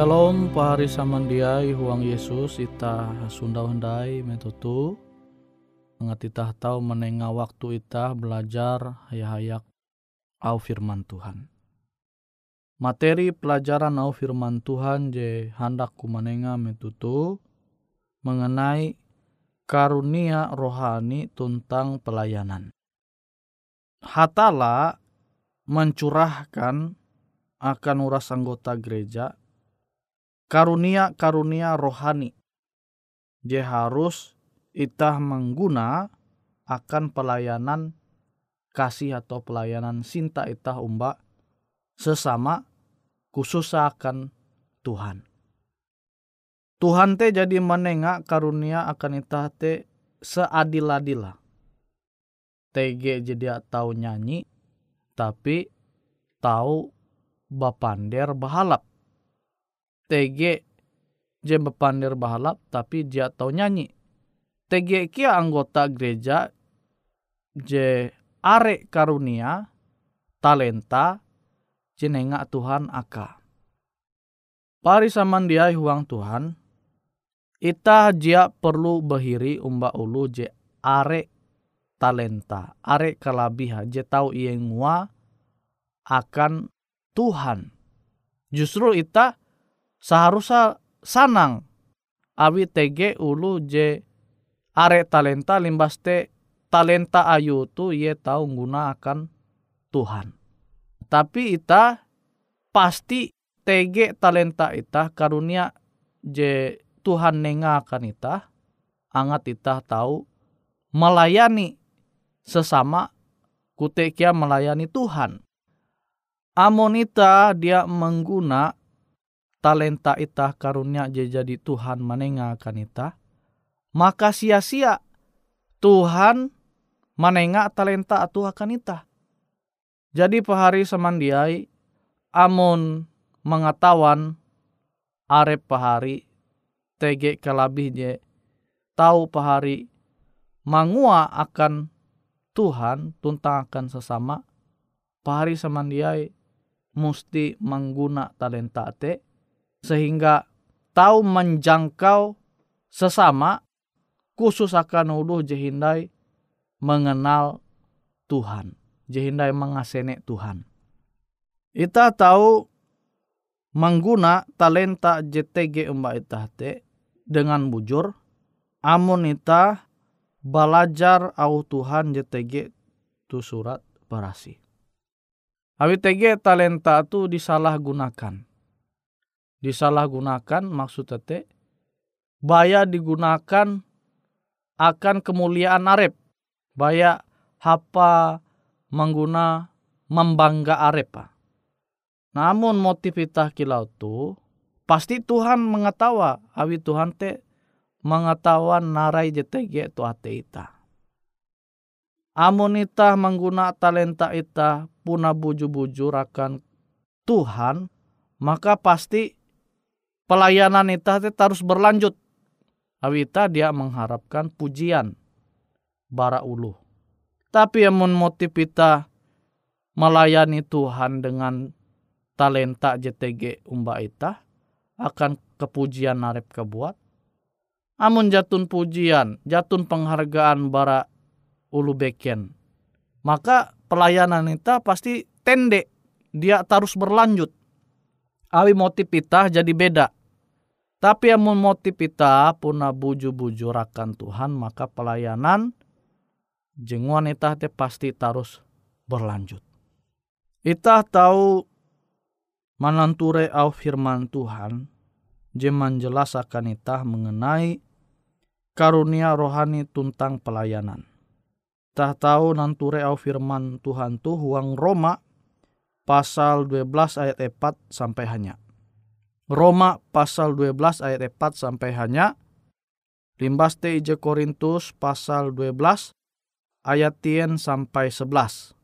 Shalom pahari samandiai huang Yesus ita Sunda hendai metutu mengat ita tahu menengah waktu ita belajar hayak-hayak au firman Tuhan. Materi pelajaran au firman Tuhan je hendak ku menengah metutu mengenai karunia rohani tentang pelayanan. Hatala mencurahkan akan uras anggota gereja karunia-karunia rohani. Dia harus itah mengguna akan pelayanan kasih atau pelayanan cinta itah umba sesama khusus akan Tuhan. Tuhan te jadi menengak karunia akan itah te seadil-adil TG jadi tahu nyanyi tapi tahu bapander bahalap. TG je bapander bahalap tapi dia tahu nyanyi. TG kia anggota gereja je are karunia talenta jenenga Tuhan aka. Pari samandiai huang Tuhan, ita jia perlu bahiri umba ulu je are talenta, are kalabiha, je tau iye ngua akan Tuhan. Justru ita seharusnya sanang. Awi tege ulu je are talenta limbas te talenta ayu tu ye tahu guna akan Tuhan. Tapi ita pasti tege talenta ita karunia je Tuhan nenga akan ita. Angat ita tahu melayani sesama kutekia melayani Tuhan. Amonita dia mengguna talenta ita karunia jadi Tuhan menenga akan ita maka sia-sia Tuhan menengah talenta atu akan ita. Jadi pahari semandiai amon mengetahuan arep pahari tege kelabih je tahu pahari mangua akan Tuhan tuntang akan sesama pahari semandiai musti mengguna talenta te sehingga tahu menjangkau sesama khusus akan ulu jehindai mengenal Tuhan. Jehindai mengasene Tuhan. Ita tahu mengguna talenta JTG mbak ita te dengan bujur. Amun ita belajar au Tuhan JTG tu surat berasi. Awi TG talenta tu disalahgunakan. Disalahgunakan maksud te baya digunakan akan kemuliaan arep. Baya hapa mengguna membangga arep. Namun motif kita kilau tu pasti Tuhan mengetawa awi Tuhan te mengetawa narai JTG tu ate ita. Amun ita mengguna talenta ita puna buju-bujur akan Tuhan, maka pasti pelayanan ita terus berlanjut Awita dia mengharapkan pujian bara ulu. Tapi yang motif kita melayani Tuhan dengan talenta JTG umba ita akan kepujian narep kebuat. Amun jatun pujian, jatun penghargaan bara ulu beken. Maka pelayanan kita pasti tende, dia terus berlanjut. Awi motif kita jadi beda tapi yang memotif kita puna buju-buju rakan Tuhan maka pelayanan jeng wanita te pasti terus berlanjut. Ita tahu mananture au firman Tuhan jeman jelas akan ita mengenai karunia rohani tuntang pelayanan. Tah tahu nanture au firman Tuhan tu huang Roma pasal 12 ayat 4 sampai hanya. Roma pasal 12 ayat 4 sampai hanya limbas te ije Korintus pasal 12 ayat 10 sampai 11.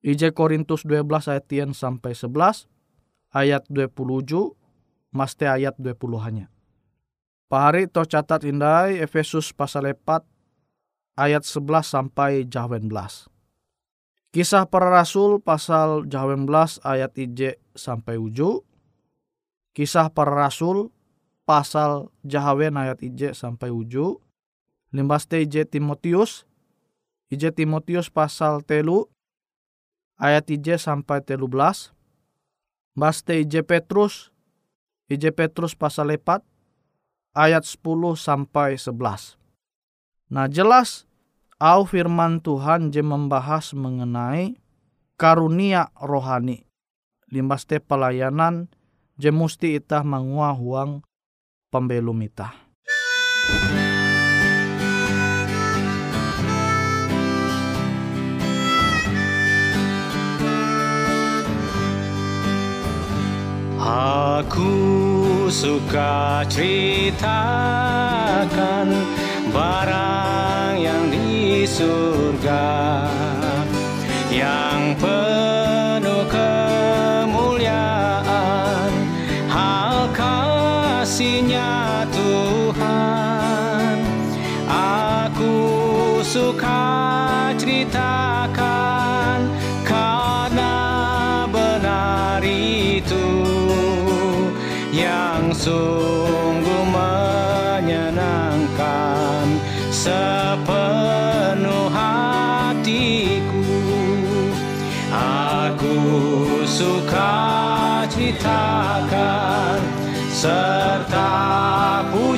Ije Korintus 12 ayat 10 sampai 11 ayat 27 maste ayat 20 hanya. Pahari to catat indai Efesus pasal 4 ayat 11 sampai 18. Kisah para Rasul pasal 18 ayat IJ sampai uju Kisah para Rasul pasal Jahawen ayat IJ sampai uju. Limbas te IJ Timotius. IJ Timotius pasal telu ayat IJ sampai telu belas. Bas te IJ Petrus. IJ Petrus pasal lepat ayat 10 sampai 11. Nah jelas au firman Tuhan je membahas mengenai karunia rohani. Limbas te pelayanan je musti itah mangua huang pembelum itah. Aku suka ceritakan barang yang di surga yang penuh ke ceritakan karena benar itu yang sungguh menyenangkan sepenuh hatiku aku suka ceritakan serta puji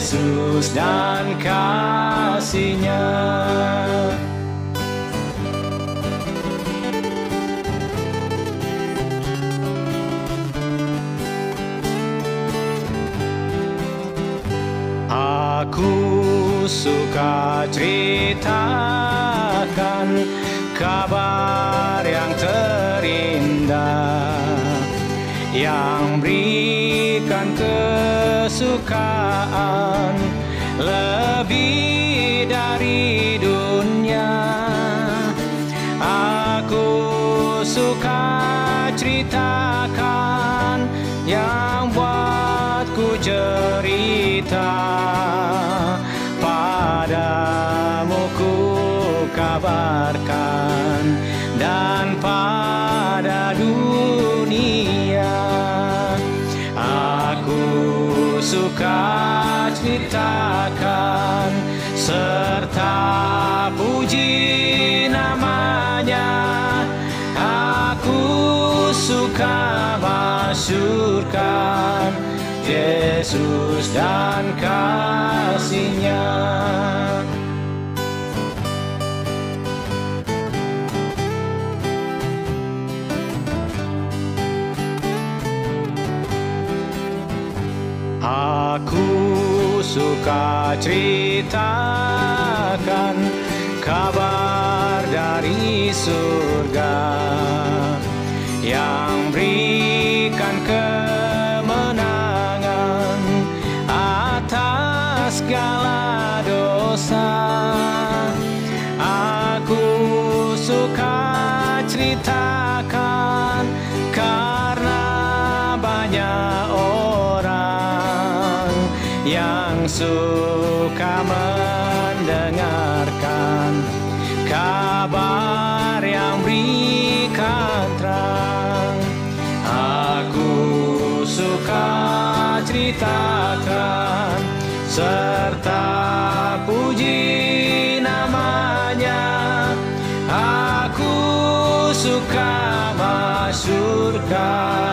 Yesus dan kasihnya. Aku suka ceritakan kabar yang terindah yang berikan kesukaan lebih dari dunia. Aku suka ceritakan yang buatku cerita serta puji namanya aku suka masyurkan Yesus dan kasihnya suka ceritakan kabar dari surga yang suka mendengarkan kabar yang berikan terang. Aku suka ceritakan serta puji namanya. Aku suka masyurkan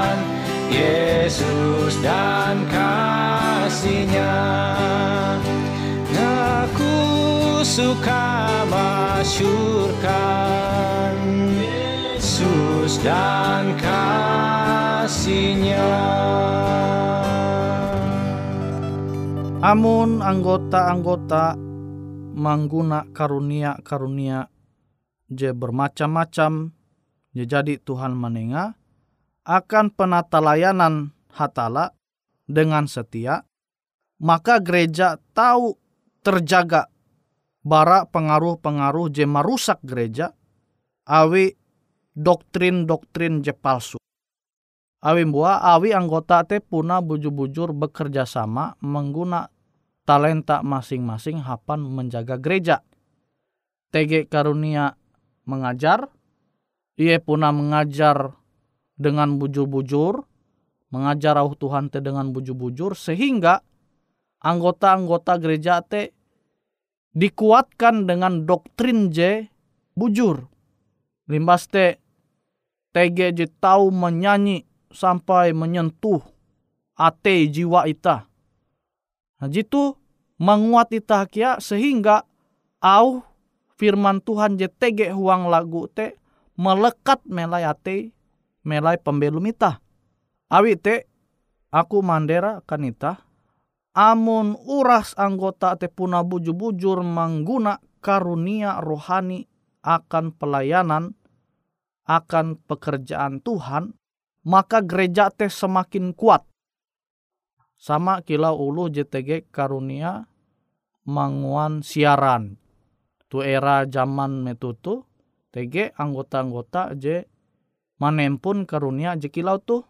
suka masyurkan Yesus dan kasihnya. Amun anggota-anggota mangguna karunia-karunia je bermacam-macam je jadi Tuhan menenga akan penata layanan hatala dengan setia maka gereja tahu terjaga bara pengaruh-pengaruh je merusak gereja awi doktrin-doktrin je palsu awi buah awi anggota te puna bujur-bujur bekerja sama mengguna talenta masing-masing hapan menjaga gereja. TG Karunia mengajar, ia puna mengajar dengan bujur-bujur, mengajar rauh Tuhan te dengan bujur-bujur, sehingga anggota-anggota gereja te dikuatkan dengan doktrin je bujur. Limbas te TG je tahu menyanyi sampai menyentuh ate jiwa ita. Nah, jitu menguat ita kia sehingga au firman Tuhan je tege huang lagu te melekat melai ate melai pembelum ita. Awi te aku mandera kan ita amun uras anggota te puna bujur-bujur mengguna karunia rohani akan pelayanan akan pekerjaan Tuhan maka gereja teh semakin kuat. Sama kilau ulu JTG karunia manguan siaran. Tu era zaman metutu TG anggota-anggota je manempun karunia je kilau tuh.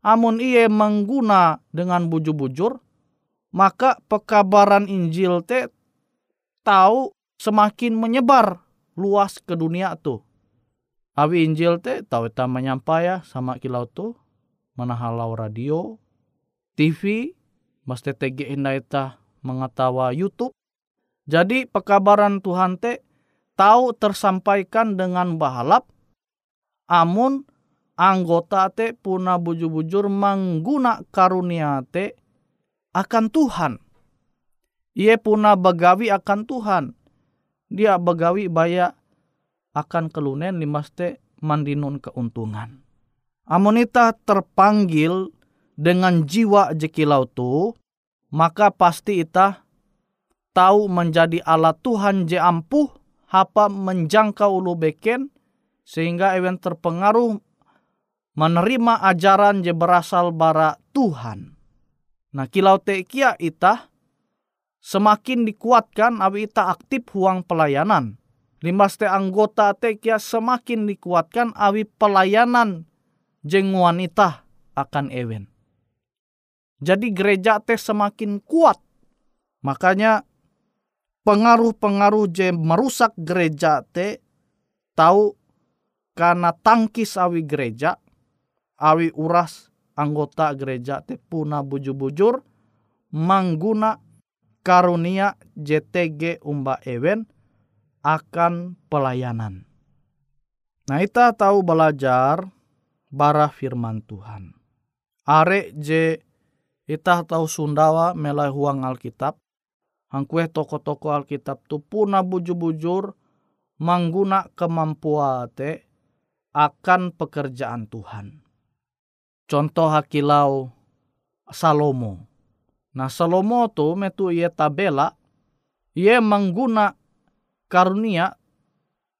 Amun iye mengguna dengan bujur-bujur maka pekabaran Injil te tahu semakin menyebar luas ke dunia tuh. Awi Injil te tahu kita menyampai ya sama kilau tuh menahalau radio, TV, mesti TG indah ita mengetawa YouTube. Jadi pekabaran Tuhan te tahu tersampaikan dengan bahalap amun anggota te puna bujur-bujur mengguna karunia te akan Tuhan. Ia puna begawi akan Tuhan. Dia begawi baya akan kelunen limaste mandinun keuntungan. Amonita terpanggil dengan jiwa jekilau tu, maka pasti ita tahu menjadi alat Tuhan je ampuh hapa menjangkau ulu beken sehingga ewen terpengaruh menerima ajaran je berasal bara Tuhan. Nah kilau te kia ita semakin dikuatkan awi ita aktif huang pelayanan. Limas te anggota te kia semakin dikuatkan awi pelayanan jeng wanita akan ewen. Jadi gereja te semakin kuat. Makanya pengaruh-pengaruh je merusak gereja te tahu karena tangkis awi gereja awi uras anggota gereja te puna bujur-bujur mangguna karunia JTG umba ewen akan pelayanan. Nah, kita tahu belajar bara firman Tuhan. Are je kita tahu Sundawa melai huang Alkitab. Hangkue toko-toko Alkitab tu puna bujur-bujur mangguna kemampuan te akan pekerjaan Tuhan. Contoh hakilau Salomo. Nah Salomo tu metu ia tabela, ia mengguna karunia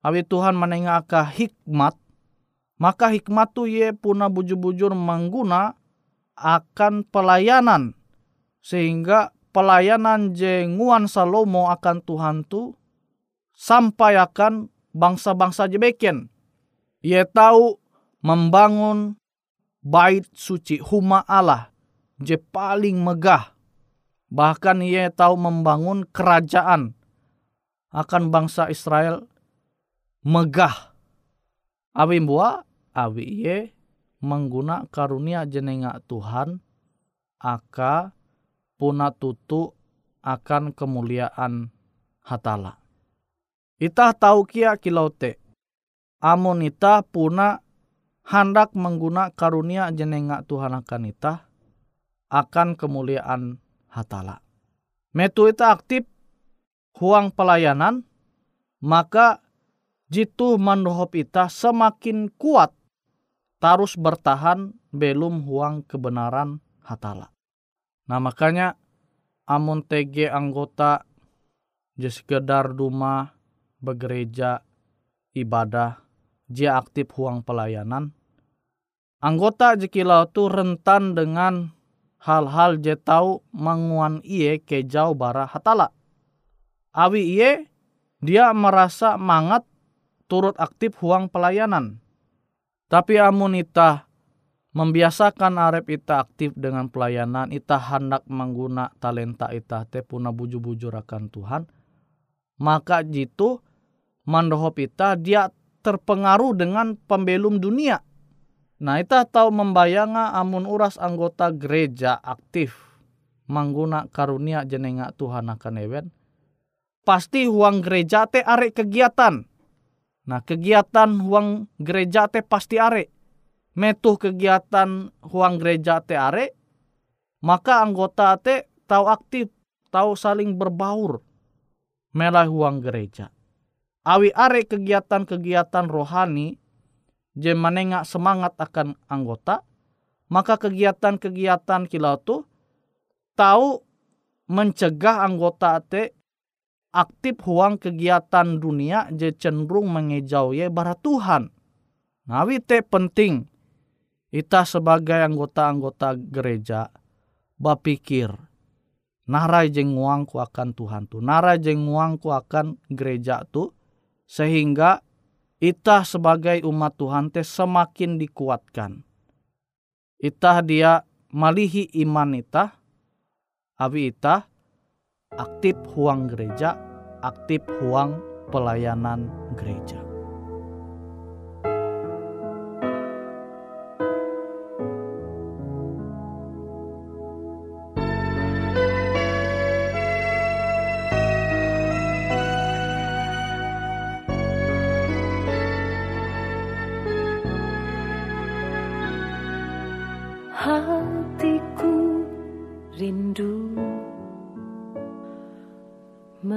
awi Tuhan menengaka hikmat, maka hikmat tu ia puna bujur-bujur mengguna akan pelayanan sehingga pelayanan jenguan Salomo akan Tuhan tu sampai akan bangsa-bangsa jebeken. Ia tahu membangun bait suci huma Allah je paling megah. Bahkan ia tahu membangun kerajaan akan bangsa Israel megah. Awi bua, awi ia mengguna karunia jenenga Tuhan aka puna tutu akan kemuliaan hatala. Ita tahu kia kilaute. Amun ita puna hendak mengguna karunia jenenga Tuhan akan ita akan kemuliaan hatala. Metu ita aktif huang pelayanan, maka jitu mandohop ita semakin kuat tarus bertahan belum huang kebenaran hatala. Nah makanya amun TG anggota sekedar rumah begereja ibadah dia aktif huang pelayanan Anggota jekilau tu rentan dengan hal-hal je tau manguan iye ke jauh bara hatala. Awi iye dia merasa mangat turut aktif huang pelayanan. Tapi amun ita membiasakan arep ita aktif dengan pelayanan, ita hendak mengguna talenta ita te puna buju-bujur akan Tuhan, maka jitu mandohop ita dia terpengaruh dengan pembelum dunia Nah, kita tahu membayanga amun uras anggota gereja aktif mengguna karunia jenenga Tuhan akan ewen. Pasti huang gereja te are kegiatan. Nah, kegiatan huang gereja te pasti are. Metuh kegiatan huang gereja te are, maka anggota te tahu aktif, tahu saling berbaur. Melah huang gereja. Awi are kegiatan-kegiatan rohani je manenga semangat akan anggota, maka kegiatan-kegiatan kilau tu tahu mencegah anggota te aktif huang kegiatan dunia je cenderung mengejau ye bara Tuhan. Nawi te penting kita sebagai anggota-anggota gereja bapikir narai jeng uangku akan Tuhan tu narai jeng uangku akan gereja tu sehingga kita sebagai umat Tuhan te semakin dikuatkan. Itah dia malihi iman itah, abi itah aktif huang gereja, aktif huang pelayanan gereja.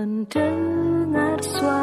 mendengar suara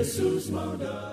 Yesus mau datang